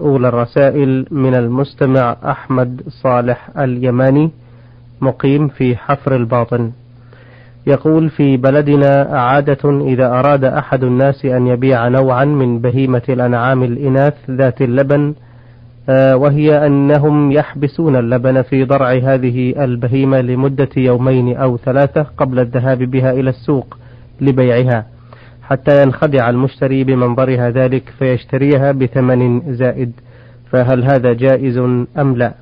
أولى الرسائل من المستمع أحمد صالح اليماني مقيم في حفر الباطن. يقول في بلدنا عادة إذا أراد أحد الناس أن يبيع نوعا من بهيمة الأنعام الإناث ذات اللبن آه، وهي أنهم يحبسون اللبن في ضرع هذه البهيمة لمدة يومين أو ثلاثة قبل الذهاب بها إلى السوق لبيعها. حتى ينخدع المشتري بمنظرها ذلك فيشتريها بثمن زائد. فهل هذا جائز أم لا؟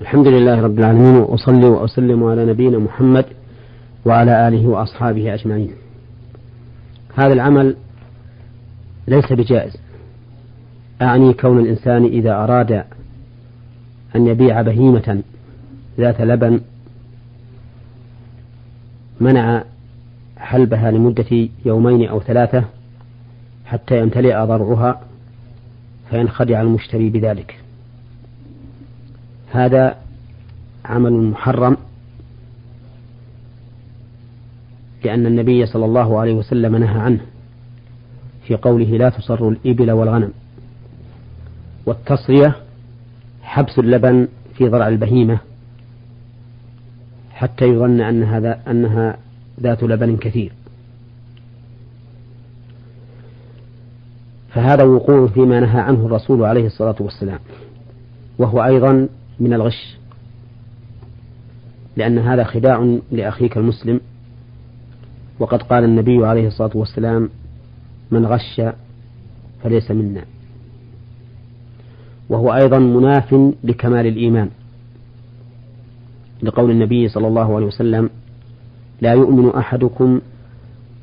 الحمد لله رب العالمين وأصلي وأسلم على نبينا محمد وعلى آله وأصحابه أجمعين. هذا العمل ليس بجائز. أعني كون الإنسان إذا أراد أن يبيع بهيمة ذات لبن منع حلبها لمدة يومين أو ثلاثة حتى يمتلئ ضرعها فينخدع المشتري بذلك. هذا عمل محرم لأن النبي صلى الله عليه وسلم نهى عنه في قوله لا تصر الإبل والغنم والتصرية حبس اللبن في ضرع البهيمة حتى يظن أن هذا أنها ذات لبن كثير. فهذا وقوع فيما نهى عنه الرسول عليه الصلاة والسلام وهو أيضا من الغش لأن هذا خداع لأخيك المسلم. وقد قال النبي عليه الصلاة والسلام من غش فليس منا. وهو أيضا مناف لكمال الإيمان لقول النبي صلى الله عليه وسلم لا يؤمن أحدكم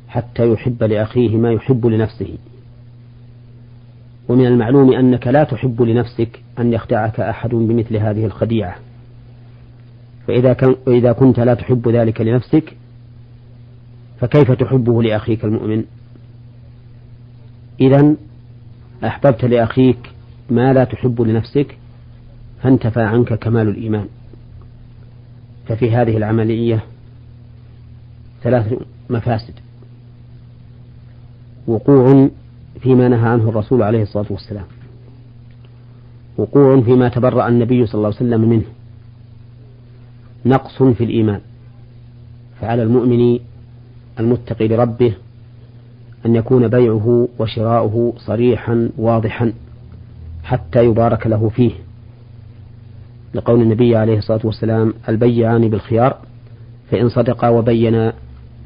حتى يحب لأخيه ما يحب لنفسه. ومن المعلوم أنك لا تحب لنفسك أن يخدعك أحد بمثل هذه الخديعة. فإذا, كان وإذا كنت لا تحب ذلك لنفسك فكيف تحبه لأخيك المؤمن؟ إذا أحببت لأخيك ما لا تحب لنفسك فانتفى عنك كمال الإيمان. ففي هذه العملية ثلاث مفاسد. وقوع فيما نهى عنه الرسول عليه الصلاة والسلام. وقوع فيما تبرأ النبي صلى الله عليه وسلم منه. نقص في الإيمان. فعلى المؤمن المتقي لربه أن يكون بيعه وشراؤه صريحا واضحا حتى يبارك له فيه. لقول النبي عليه الصلاة والسلام البيعان بالخيار فإن صدقا وبينا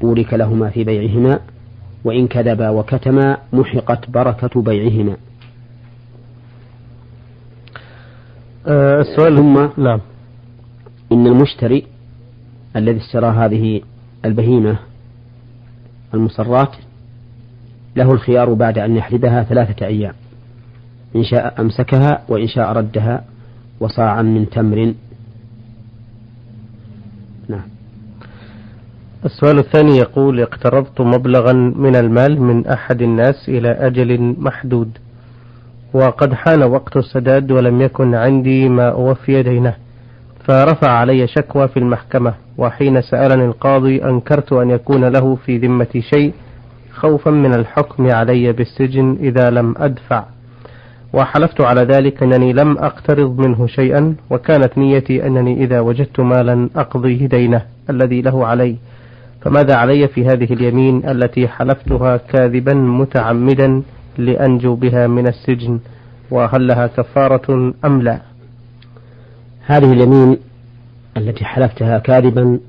بورك لهما في بيعهما وإن كذبا وكتما محقت بركة بيعهما. أه السؤال ثم نعم. إن المشتري الذي اشترى هذه البهيمة المصرات له الخيار بعد أن يحلبها ثلاثة أيام إن شاء أمسكها وإن شاء ردها وصاعا من تمر نعم السؤال الثاني يقول اقترضت مبلغا من المال من أحد الناس إلى أجل محدود وقد حان وقت السداد ولم يكن عندي ما أوفي دينه فرفع علي شكوى في المحكمة وحين سألني القاضي أنكرت أن يكون له في ذمتي شيء خوفا من الحكم علي بالسجن إذا لم أدفع. وحلفت على ذلك أنني لم أقترض منه شيئا وكانت نيتي أنني إذا وجدت مالا أقضيه دينه الذي له علي. فماذا علي في هذه اليمين التي حلفتها كاذبا متعمدا لأنجو بها من السجن؟ وهل لها كفارة أم لا؟ هذه اليمين التي حلفتها كاذبا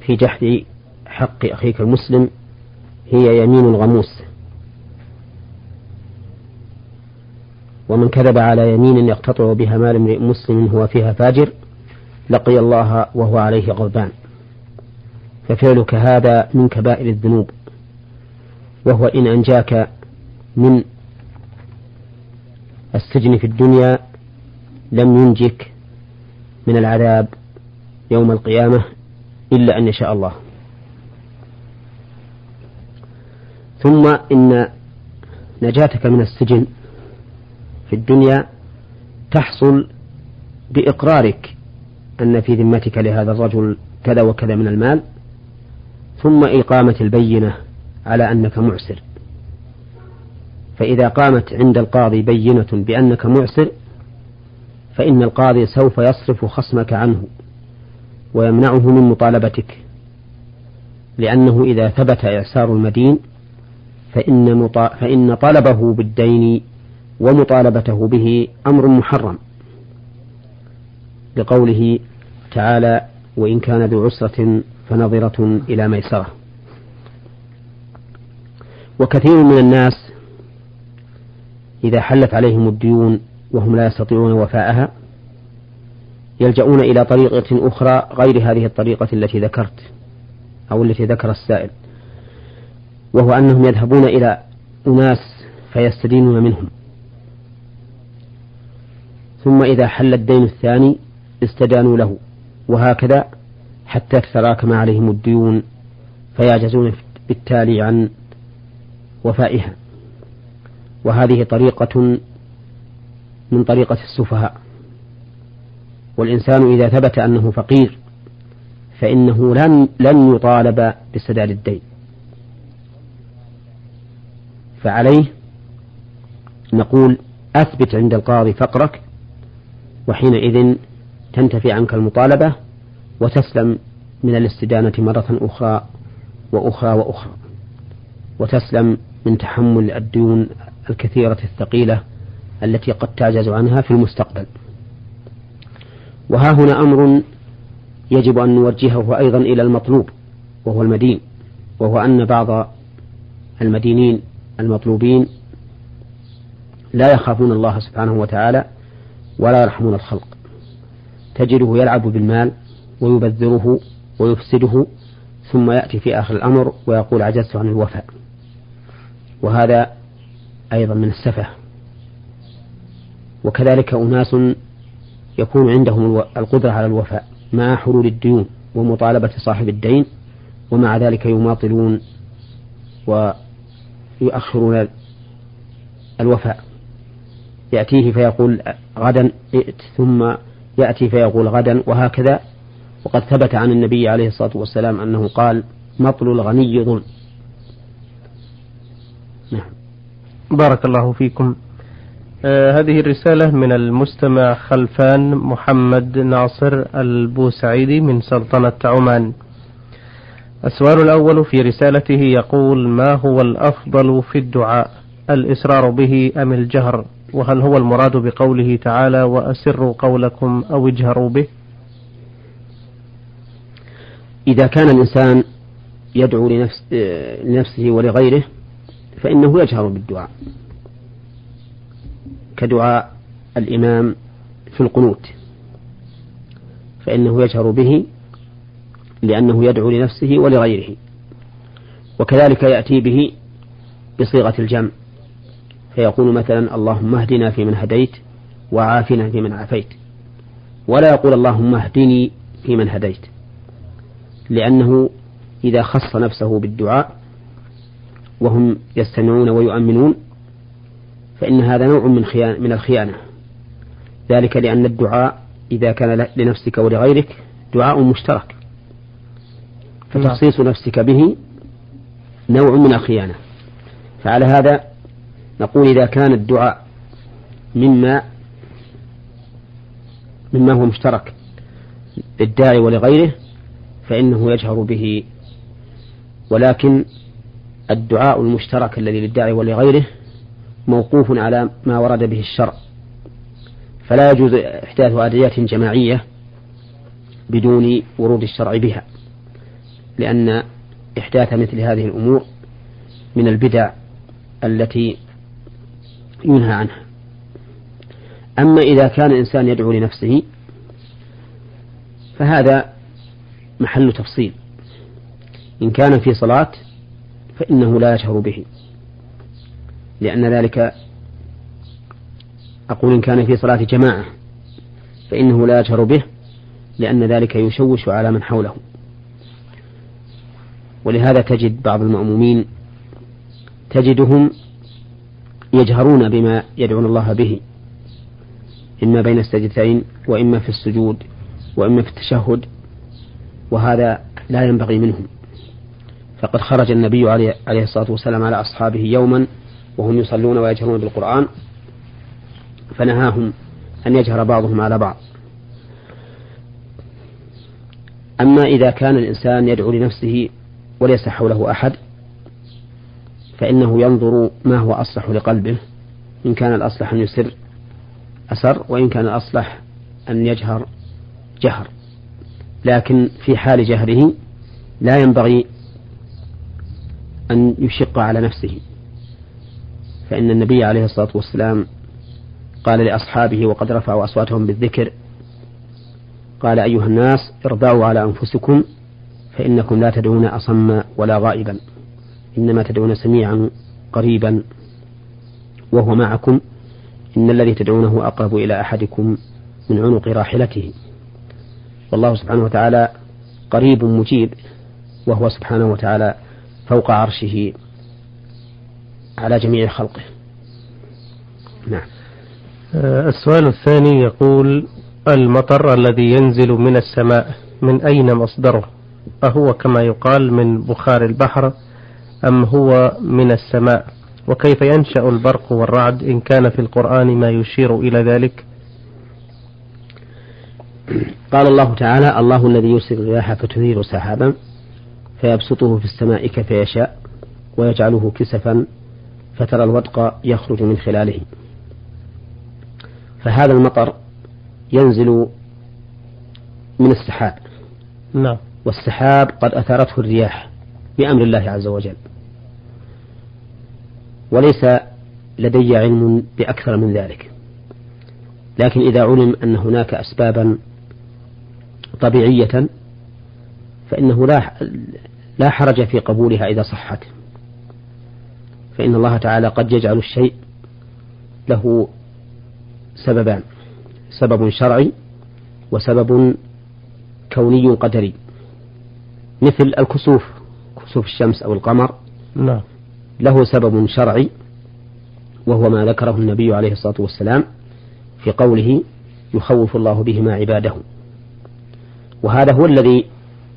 في جحد حق أخيك المسلم هي يمين غموس ومن كذب على يمين يقتطع بها مال امرئ مسلم هو فيها فاجر لقي الله وهو عليه غضبان. ففعلك هذا من كبائر الذنوب. وهو إن أنجاك من السجن في الدنيا لم ينجك من العذاب يوم القيامة إلا أن يشاء الله. ثم إن نجاتك من السجن في الدنيا تحصل بإقرارك أن في ذمتك لهذا الرجل كذا وكذا من المال. ثم إقامة البينة على أنك معسر. فإذا قامت عند القاضي بينة بأنك معسر فإن القاضي سوف يصرف خصمك عنه ويمنعه من مطالبتك لأنه إذا ثبت إعسار المدين فإن, فإن طلبه بالدين ومطالبته به أمر محرم. لقوله تعالى وإن كان ذو عسرة فنظرة إلى ميسرة. وكثير من الناس إذا حلت عليهم الديون وهم لا يستطيعون وفاءها يلجؤون إلى طريقة أخرى غير هذه الطريقة التي ذكرت أو التي ذكر السائل وهو أنهم يذهبون إلى أناس فيستدينون منهم. ثم إذا حل الدين الثاني استدانوا له وهكذا حتى تتراكم عليهم الديون فيعجزون بالتالي عن وفائها. وهذه طريقة من طريقة السفهاء. والإنسان إذا ثبت أنه فقير فإنه لن لن يطالب بسداد الدين. فعليه نقول أثبت عند القاضي فقرك وحينئذ تنتفي عنك المطالبة وتسلم من الاستدانة مرة أخرى وأخرى وأخرى وتسلم من تحمل الديون الكثيرة الثقيلة التي قد تعجز عنها في المستقبل. وها هنا أمر يجب أن نوجهه أيضا إلى المطلوب وهو المدين وهو أن بعض المدينين المطلوبين لا يخافون الله سبحانه وتعالى ولا يرحمون الخلق. تجده يلعب بالمال ويبذره ويفسده ثم يأتي في آخر الأمر ويقول عجزت عن الوفاء. وهذا أيضا من السفة. وكذلك أناس يكون عندهم القدرة على الوفاء مع حلول الديون ومطالبة صاحب الدين ومع ذلك يماطلون ويؤخرون الوفاء. يأتيه فيقول غدا ائت ثم يأتي فيقول غدا وهكذا وقد ثبت عن النبي عليه الصلاة والسلام أنه قال مطل الغني ظلم. نعم. بارك الله فيكم. آه هذه الرسالة من المستمع خلفان محمد ناصر البوسعيدي من سلطنة عمان. السؤال الأول في رسالته يقول ما هو الأفضل في الدعاء؟ الإسرار به أم الجهر؟ وهل هو المراد بقوله تعالى وأسروا قولكم أو اجهروا به إذا كان الإنسان يدعو لنفس لنفسه ولغيره فإنه يجهر بالدعاء كدعاء الإمام في القنوت فإنه يجهر به لأنه يدعو لنفسه ولغيره وكذلك يأتي به بصيغة الجمع فيقول مثلا اللهم اهدنا فيمن هديت وعافنا فيمن عافيت ولا يقول اللهم اهدني فيمن هديت لأنه إذا خص نفسه بالدعاء وهم يستمعون ويؤمنون فإن هذا نوع من خيانة من الخيانة. ذلك لأن الدعاء إذا كان لنفسك ولغيرك دعاء مشترك. فتخصيص نفسك به نوع من الخيانة. فعلى هذا نقول إذا كان الدعاء مما مما هو مشترك للداعي ولغيره فإنه يجهر به. ولكن الدعاء المشترك الذي للداعي ولغيره موقوف على ما ورد به الشرع. فلا يجوز إحداث أدعية جماعية بدون ورود الشرع بها لأن إحداث مثل هذه الأمور من البدع التي ينهى عنها. أما إذا كان الإنسان يدعو لنفسه فهذا محل تفصيل. إن كان في صلاة فإنه لا يشعر به. لأن ذلك أقول إن كان في صلاة جماعة فإنه لا يجهر به لأن ذلك يشوش على من حوله. ولهذا تجد بعض المأمومين تجدهم يجهرون بما يدعون الله به إما بين السجدتين وإما في السجود وإما في التشهد. وهذا لا ينبغي منهم. فقد خرج النبي عليه الصلاة والسلام على أصحابه يوما وهم يصلون ويجهرون بالقرآن فنهاهم أن يجهر بعضهم على بعض. أما إذا كان الإنسان يدعو لنفسه وليس حوله أحد فإنه ينظر ما هو أصلح لقلبه إن كان الأصلح أن يسر أسر وإن كان الأصلح أن يجهر جهر. لكن في حال جهره لا ينبغي أن يشق على نفسه. فإن النبي عليه الصلاة والسلام قال لأصحابه وقد رفعوا أصواتهم بالذكر قال أيها الناس ارضعوا على أنفسكم فإنكم لا تدعون أصم ولا غائبا إنما تدعون سميعا قريبا وهو معكم إن الذي تدعونه أقرب إلى أحدكم من عنق راحلته. والله سبحانه وتعالى قريب مجيب وهو سبحانه وتعالى فوق عرشه على جميع خلقه. نعم. آه، السؤال الثاني يقول المطر الذي ينزل من السماء من أين مصدره؟ أهو كما يقال من بخار البحر أم هو من السماء؟ وكيف ينشأ البرق والرعد إن كان في القرآن ما يشير إلى ذلك؟ قال الله تعالى الله الذي يرسل الرياح فتثير سحابا فيبسطه في السماء كيف يشاء ويجعله كسفا فترى الودق يخرج من خلاله. فهذا المطر ينزل من السحاب. نعم. والسحاب قد أثارته الرياح بأمر الله عز وجل. وليس لدي علم بأكثر من ذلك. لكن إذا علم أن هناك أسبابا طبيعية فإنه لا لا حرج في قبولها إذا صحت. فإن الله تعالى قد يجعل الشيء له سببان سبب شرعي وسبب كوني قدري. مثل الكسوف كسوف الشمس أو القمر نعم. له سبب شرعي وهو ما ذكره النبي عليه الصلاة والسلام في قوله يخوف الله بهما عباده وهذا هو الذي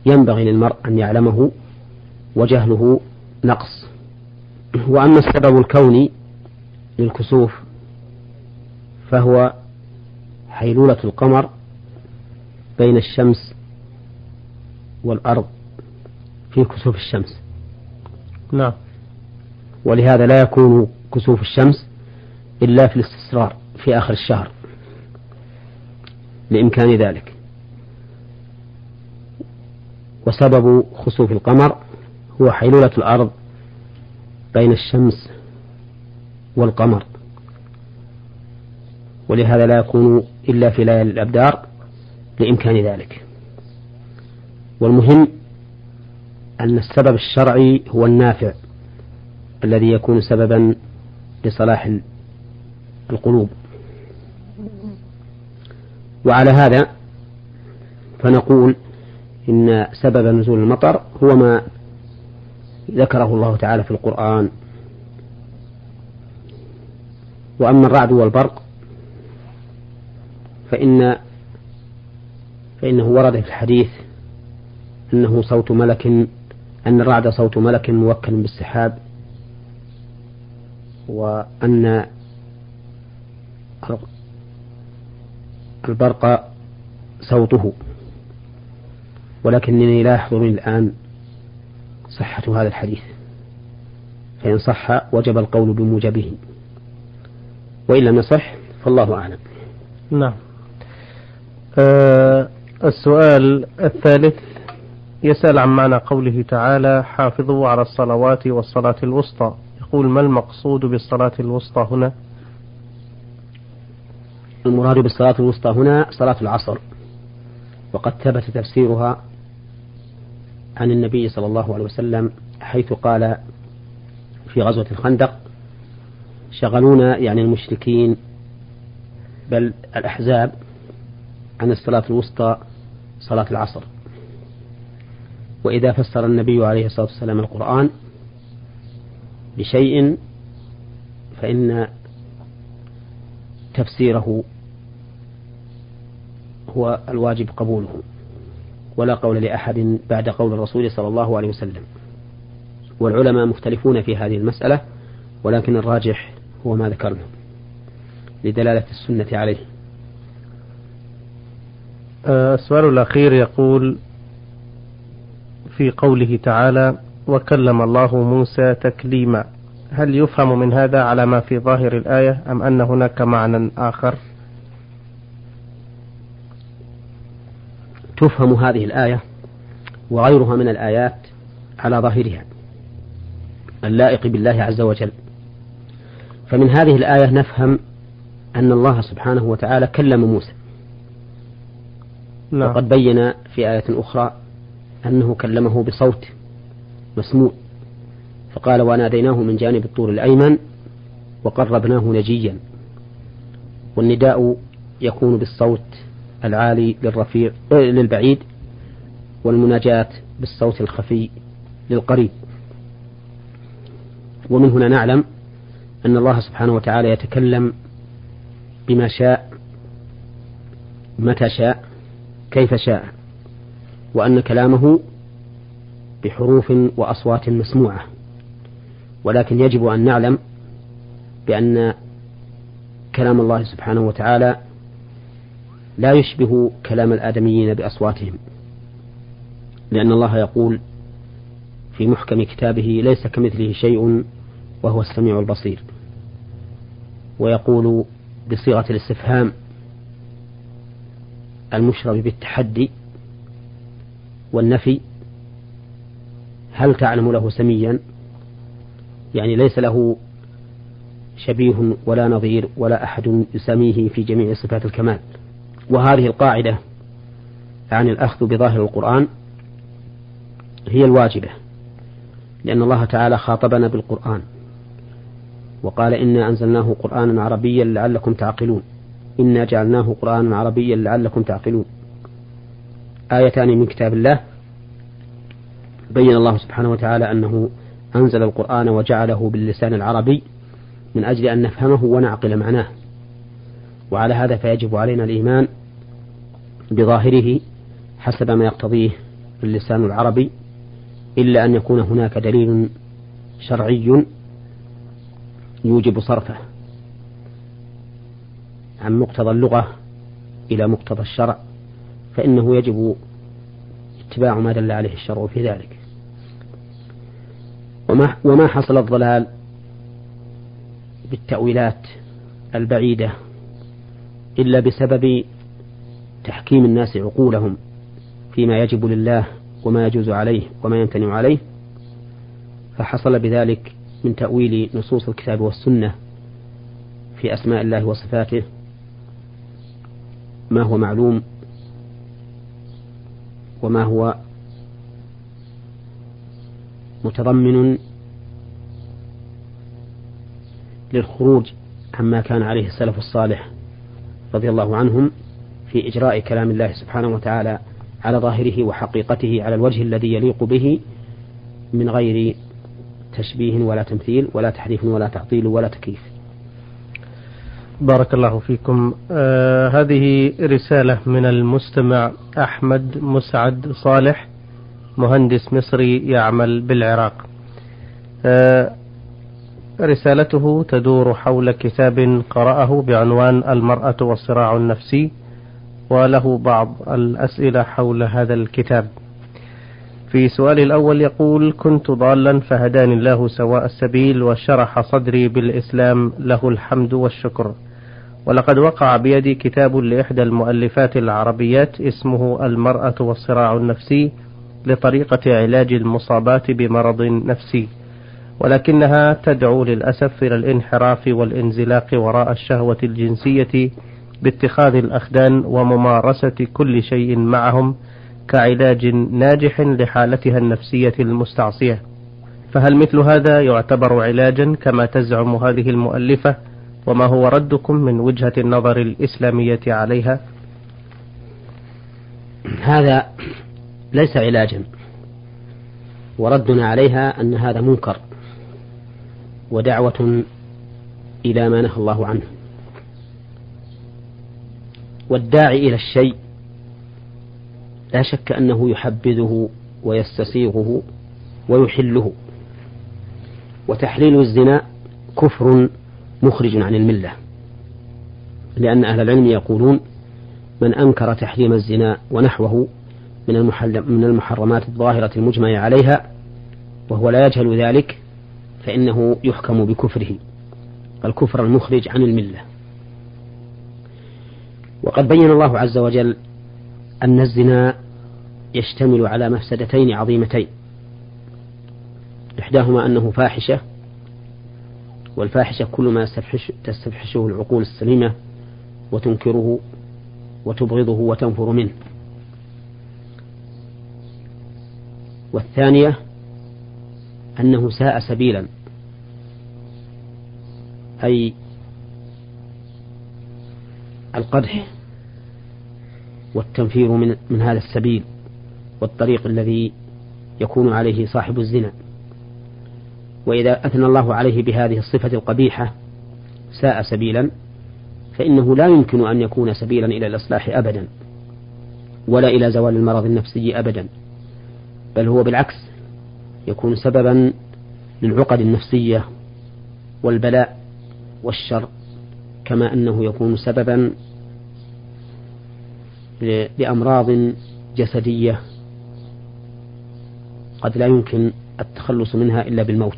ينبغي للمرء أن يعلمه وجهله نقص. وأما السبب الكوني للكسوف فهو حيلولة القمر بين الشمس والأرض في كسوف الشمس. نعم. ولهذا لا يكون كسوف الشمس إلا في الاستسرار في آخر الشهر لإمكان ذلك. وسبب خسوف القمر هو حيلولة الأرض بين الشمس والقمر. ولهذا لا يكون إلا في ليالي الأبدار لإمكان ذلك. والمهم أن السبب الشرعي هو النافع الذي يكون سببا لصلاح القلوب. وعلى هذا فنقول إن سبب نزول المطر هو ما ذكره الله تعالى في القرآن. وأما الرعد والبرق فإن فإنه ورد في الحديث أنه صوت ملك أن الرعد صوت ملك موكل بالسحاب وأن البرق صوته. ولكنني لا يحضرني الآن صحة هذا الحديث. فإن صح وجب القول بموجبه. وإن لم يصح فالله أعلم. نعم. أه السؤال الثالث يسأل عن معنى قوله تعالى حافظوا على الصلوات والصلاة الوسطى. يقول ما المقصود بالصلاة الوسطى هنا؟ المراد بالصلاة الوسطى هنا صلاة العصر. وقد ثبت تفسيرها عن النبي صلى الله عليه وسلم حيث قال في غزوة الخندق شغلونا يعني المشركين بل الأحزاب عن الصلاة الوسطى صلاة العصر. وإذا فسر النبي عليه الصلاة والسلام القرآن بشيء فإن تفسيره هو الواجب قبوله. ولا قول لأحد بعد قول الرسول صلى الله عليه وسلم. والعلماء مختلفون في هذه المسألة ولكن الراجح هو ما ذكرنا لدلالة السنة عليه. آه، السؤال الأخير يقول في قوله تعالى وكلم الله موسى تكليما هل يفهم من هذا على ما في ظاهر الآية أم أن هناك معنى آخر؟ تفهم هذه الآية وغيرها من الآيات على ظاهرها. اللائق بالله عز وجل. فمن هذه الآية نفهم أن الله سبحانه وتعالى كلم موسى. نعم. وقد بين في آية أخرى أنه كلمه بصوت مسموع. فقال وناديناه من جانب الطور الأيمن وقربناه نجيا. والنداء يكون بالصوت العالي للرفيع للبعيد والمناجاة بالصوت الخفي للقريب. ومن هنا نعلم أن الله سبحانه وتعالى يتكلم بما شاء متى شاء كيف شاء وأن كلامه بحروف وأصوات مسموعة. ولكن يجب أن نعلم بأن كلام الله سبحانه وتعالى لا يشبه كلام الآدميين بأصواتهم لأن الله يقول في محكم كتابه ليس كمثله شيء وهو السميع البصير ويقول بصيغة الاستفهام المشرب بالتحدي والنفي هل تعلم له سميا؟ يعني ليس له شبيه ولا نظير ولا أحد يسميه في جميع صفات الكمال. وهذه القاعدة عن الأخذ بظاهر القرآن هي الواجبة لأن الله تعالى خاطبنا بالقرآن وقال إنا أنزلناه قرآنا عربيا لعلكم تعقلون إنا جعلناه قرآنا عربيا لعلكم تعقلون. آيتان من كتاب الله بين الله سبحانه وتعالى أنه أنزل القرآن وجعله باللسان العربي من أجل أن نفهمه ونعقل معناه. وعلى هذا فيجب علينا الإيمان بظاهره حسب ما يقتضيه اللسان العربي إلا أن يكون هناك دليل شرعي يوجب صرفه. عن مقتضى اللغة إلى مقتضى الشرع فإنه يجب اتباع ما دل عليه الشرع في ذلك. وما, وما حصل الضلال بالتأويلات البعيدة إلا بسبب تحكيم الناس عقولهم فيما يجب لله وما يجوز عليه وما يمتنع عليه فحصل بذلك من تأويل نصوص الكتاب والسنة في أسماء الله وصفاته. ما هو معلوم وما هو متضمن للخروج عما كان عليه السلف الصالح رضي الله عنهم في إجراء كلام الله سبحانه وتعالى على ظاهره وحقيقته على الوجه الذي يليق به من غير تشبيه ولا تمثيل ولا تحريف ولا تعطيل ولا تكييف. بارك الله فيكم. آه هذه رسالة من المستمع أحمد مسعد صالح مهندس مصري يعمل بالعراق. آه رسالته تدور حول كتاب قرأه بعنوان المرأة والصراع النفسي وله بعض الأسئلة حول هذا الكتاب. في سؤال الأول يقول كنت ضالا فهداني الله سواء السبيل وشرح صدري بالإسلام له الحمد والشكر. ولقد وقع بيدي كتاب لإحدى المؤلفات العربيات اسمه المرأة والصراع النفسي لطريقة علاج المصابات بمرض نفسي. ولكنها تدعو للأسف إلى الانحراف والانزلاق وراء الشهوة الجنسية باتخاذ الأخدان وممارسة كل شيء معهم كعلاج ناجح لحالتها النفسية المستعصية. فهل مثل هذا يعتبر علاجا كما تزعم هذه المؤلفة؟ وما هو ردكم من وجهة النظر الإسلامية عليها؟ هذا ليس علاجا. وردنا عليها أن هذا منكر. ودعوة إلى ما نهى الله عنه. والداعي إلى الشيء لا شك أنه يحبذه ويستسيغه ويحله. وتحليل الزنا كفر مخرج عن الملة لأن أهل العلم يقولون من أنكر تحريم الزنا ونحوه من من المحرمات الظاهرة المجمع عليها وهو لا يجهل ذلك فإنه يحكم بكفره الكفر المخرج عن الملة. وقد بين الله عز وجل أن الزنا يشتمل على مفسدتين عظيمتين. إحداهما أنه فاحشة والفاحشة كل ما تستفحشه العقول السليمة وتنكره وتبغضه وتنفر منه. والثانية أنه ساء سبيلا. أي القدح والتنفير من من هذا السبيل والطريق الذي يكون عليه صاحب الزنا. وإذا أثنى الله عليه بهذه الصفة القبيحة ساء سبيلا فإنه لا يمكن أن يكون سبيلا إلى الإصلاح أبدا ولا إلى زوال المرض النفسي أبدا بل هو بالعكس يكون سببا للعقد النفسية والبلاء والشر كما أنه يكون سببا لأمراض جسدية قد لا يمكن التخلص منها إلا بالموت.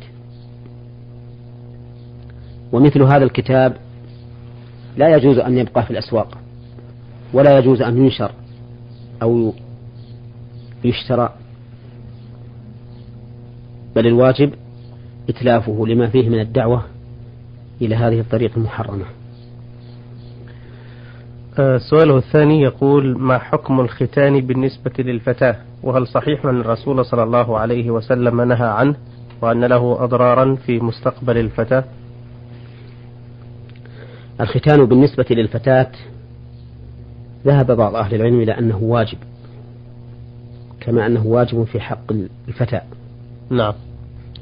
ومثل هذا الكتاب لا يجوز أن يبقى في الأسواق ولا يجوز أن ينشر أو يشترى. بل الواجب إتلافه لما فيه من الدعوة إلى هذه الطريقة المحرمة. آه، سؤاله الثاني يقول ما حكم الختان بالنسبة للفتاة؟ وهل صحيح أن الرسول صلى الله عليه وسلم نهى عنه وأن له أضرارا في مستقبل الفتاة؟ الختان بالنسبة للفتاة ذهب بعض أهل العلم إلى أنه واجب كما أنه واجب في حق الفتاة. نعم.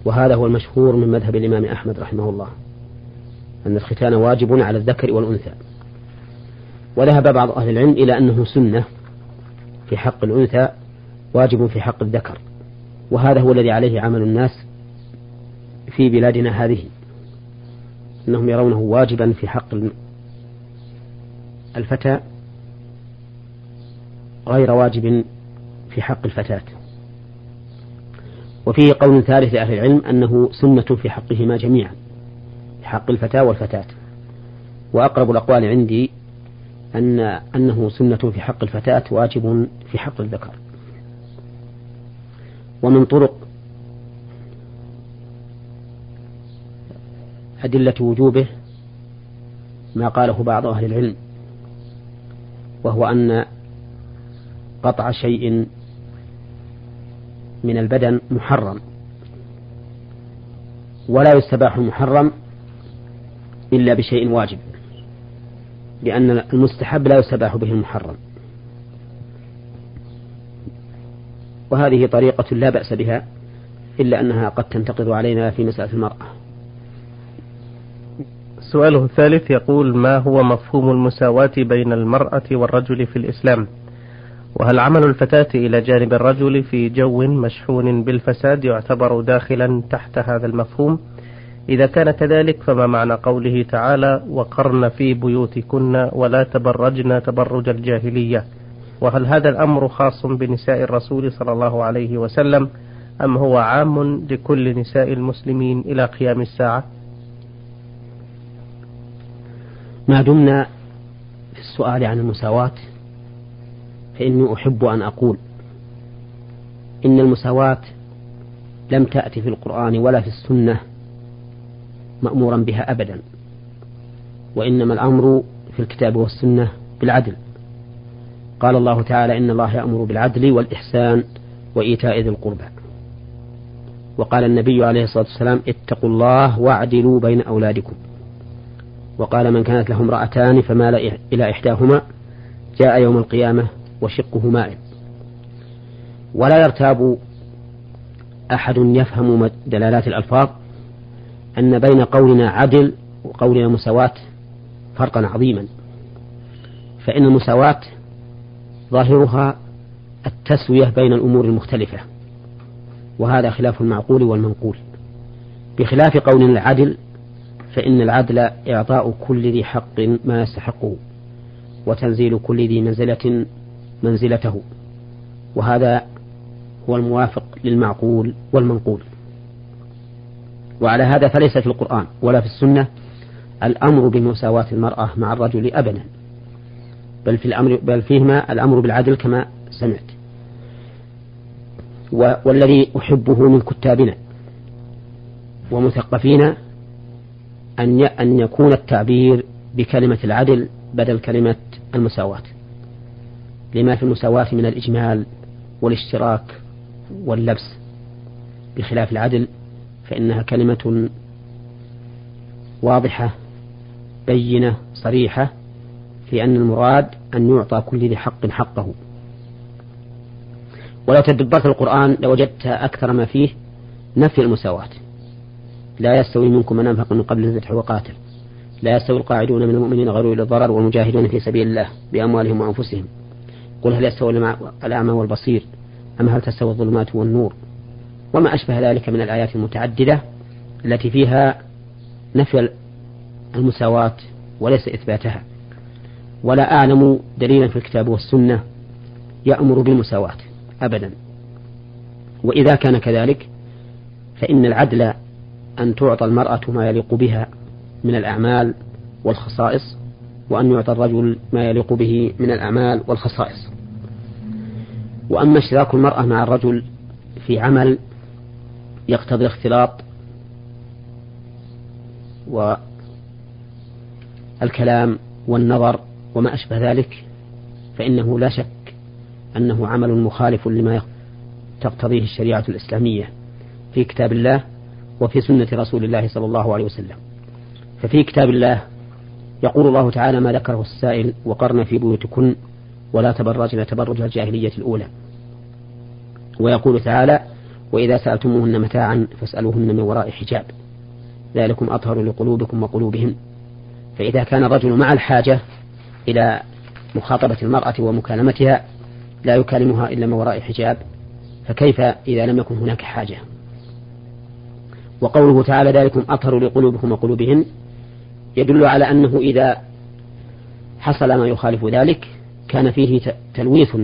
وهذا هو المشهور من مذهب الإمام أحمد رحمه الله أن الختان واجب على الذكر والأنثى. وذهب بعض أهل العلم إلى أنه سنة في حق الأنثى واجب في حق الذكر. وهذا هو الذي عليه عمل الناس في بلادنا هذه أنهم يرونه واجبا في حق الفتى غير واجب في حق الفتاة. وفيه قول ثالث لأهل العلم أنه سنة في حقهما جميعا في حق الفتاة والفتاة. وأقرب الأقوال عندي أن أنه سنة في حق الفتاة واجب في حق الذكر. ومن طرق أدلة وجوبه ما قاله بعض أهل العلم وهو أن قطع شيء من البدن محرم. ولا يستباح المحرم إلا بشيء واجب لأن المستحب لا يستباح به المحرم. وهذه طريقة لا بأس بها إلا أنها قد تنتقض علينا في مسألة المرأة. سؤاله الثالث يقول ما هو مفهوم المساواة بين المرأة والرجل في الإسلام؟ وهل عمل الفتاة إلى جانب الرجل في جو مشحون بالفساد يعتبر داخلا تحت هذا المفهوم؟ إذا كان كذلك فما معنى قوله تعالى وقرن في بيوتكن ولا تبرجن تبرج الجاهلية؟ وهل هذا الأمر خاص بنساء الرسول صلى الله عليه وسلم أم هو عام لكل نساء المسلمين إلى قيام الساعة؟ ما دمنا في السؤال عن المساواة فإني أحب أن أقول إن المساواة لم تأتي في القرآن ولا في السنة مأمورا بها أبدا وإنما الأمر في الكتاب والسنة بالعدل. قال الله تعالى إن الله يأمر بالعدل والإحسان وإيتاء ذي القربى. وقال النبي عليه الصلاة والسلام اتقوا الله واعدلوا بين أولادكم. وقال من كانت له امرأتان فمال إلى إحداهما. جاء يوم القيامة وشقه مائل. ولا يرتاب أحد يفهم دلالات الألفاظ أن بين قولنا عدل وقولنا مساواة فرقا عظيما. فإن المساواة ظاهرها التسوية بين الأمور المختلفة وهذا خلاف المعقول والمنقول. بخلاف قول العدل فإن العدل إعطاء كل ذي حق ما يستحقه وتنزيل كل ذي منزلة منزلته وهذا هو الموافق للمعقول والمنقول. وعلى هذا فليس في القرآن ولا في السنة الأمر بمساواة المرأة مع الرجل أبدا بل في الأمر بل فيهما الأمر بالعدل كما سمعت. والذي أحبه من كتابنا ومثقفين أن أن يكون التعبير بكلمة العدل بدل كلمة المساواة. لما في المساواة من الإجمال والاشتراك واللبس بخلاف العدل فإنها كلمة واضحة بينة صريحة في أن المراد أن يعطى كل ذي حق حقه. ولو تدبرت القرآن لوجدت أكثر ما فيه نفي المساواة. لا يستوي منكم من أنفق من قبل الفتح وقاتل. لا يستوي القاعدون من المؤمنين غير الضرر والمجاهدون في سبيل الله بأموالهم وأنفسهم. قل هل يستوي الأعمى والبصير أم هل تستوي الظلمات والنور؟ وما أشبه ذلك من الآيات المتعددة التي فيها نفي المساواة وليس إثباتها. ولا أعلم دليلا في الكتاب والسنة يأمر بالمساواة أبدا. وإذا كان كذلك فإن العدل أن تعطى المرأة ما يليق بها من الأعمال والخصائص وأن يعطى الرجل ما يليق به من الأعمال والخصائص. وأما اشتراك المرأة مع الرجل في عمل يقتضي الاختلاط والكلام والنظر وما أشبه ذلك فإنه لا شك أنه عمل مخالف لما تقتضيه الشريعة الإسلامية في كتاب الله وفي سنة رسول الله صلى الله عليه وسلم. ففي كتاب الله يقول الله تعالى ما ذكره السائل وقرن في بيوتكن ولا تبرجن تبرج الجاهلية الأولى. ويقول تعالى وإذا سألتموهن متاعا فاسألوهن من وراء حجاب. ذلكم أطهر لقلوبكم وقلوبهم. فإذا كان الرجل مع الحاجة إلى مخاطبة المرأة ومكالمتها لا يكلمها إلا من وراء حجاب فكيف إذا لم يكن هناك حاجة؟ وقوله تعالى ذلكم أطهر لقلوبكم وقلوبهن يدل على أنه إذا حصل ما يخالف ذلك كان فيه تلويث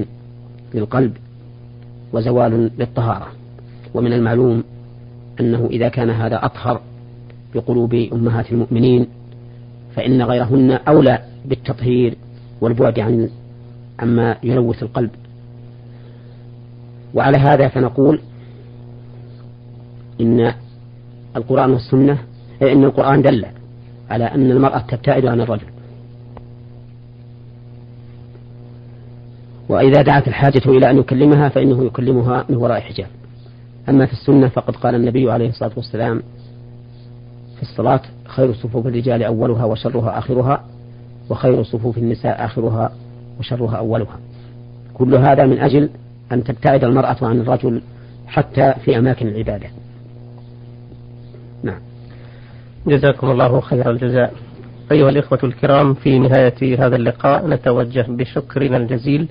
للقلب وزوال للطهارة. ومن المعلوم أنه إذا كان هذا أطهر بقلوب أمهات المؤمنين فإن غيرهن أولى بالتطهير والبعد عن عما يلوث القلب. وعلى هذا فنقول إن القرآن والسنة إن القرآن دل على أن المرأة تبتعد عن الرجل. وإذا دعت الحاجة إلى أن يكلمها فإنه يكلمها من وراء حجاب. أما في السنة فقد قال النبي عليه الصلاة والسلام في الصلاة خير صفوف الرجال أولها وشرها آخرها وخير صفوف النساء آخرها وشرها أولها. كل هذا من أجل أن تبتعد المرأة عن الرجل حتى في أماكن العبادة. نعم. جزاكم الله خير الجزاء. أيها الإخوة الكرام في نهاية هذا اللقاء نتوجه بشكرنا الجزيل.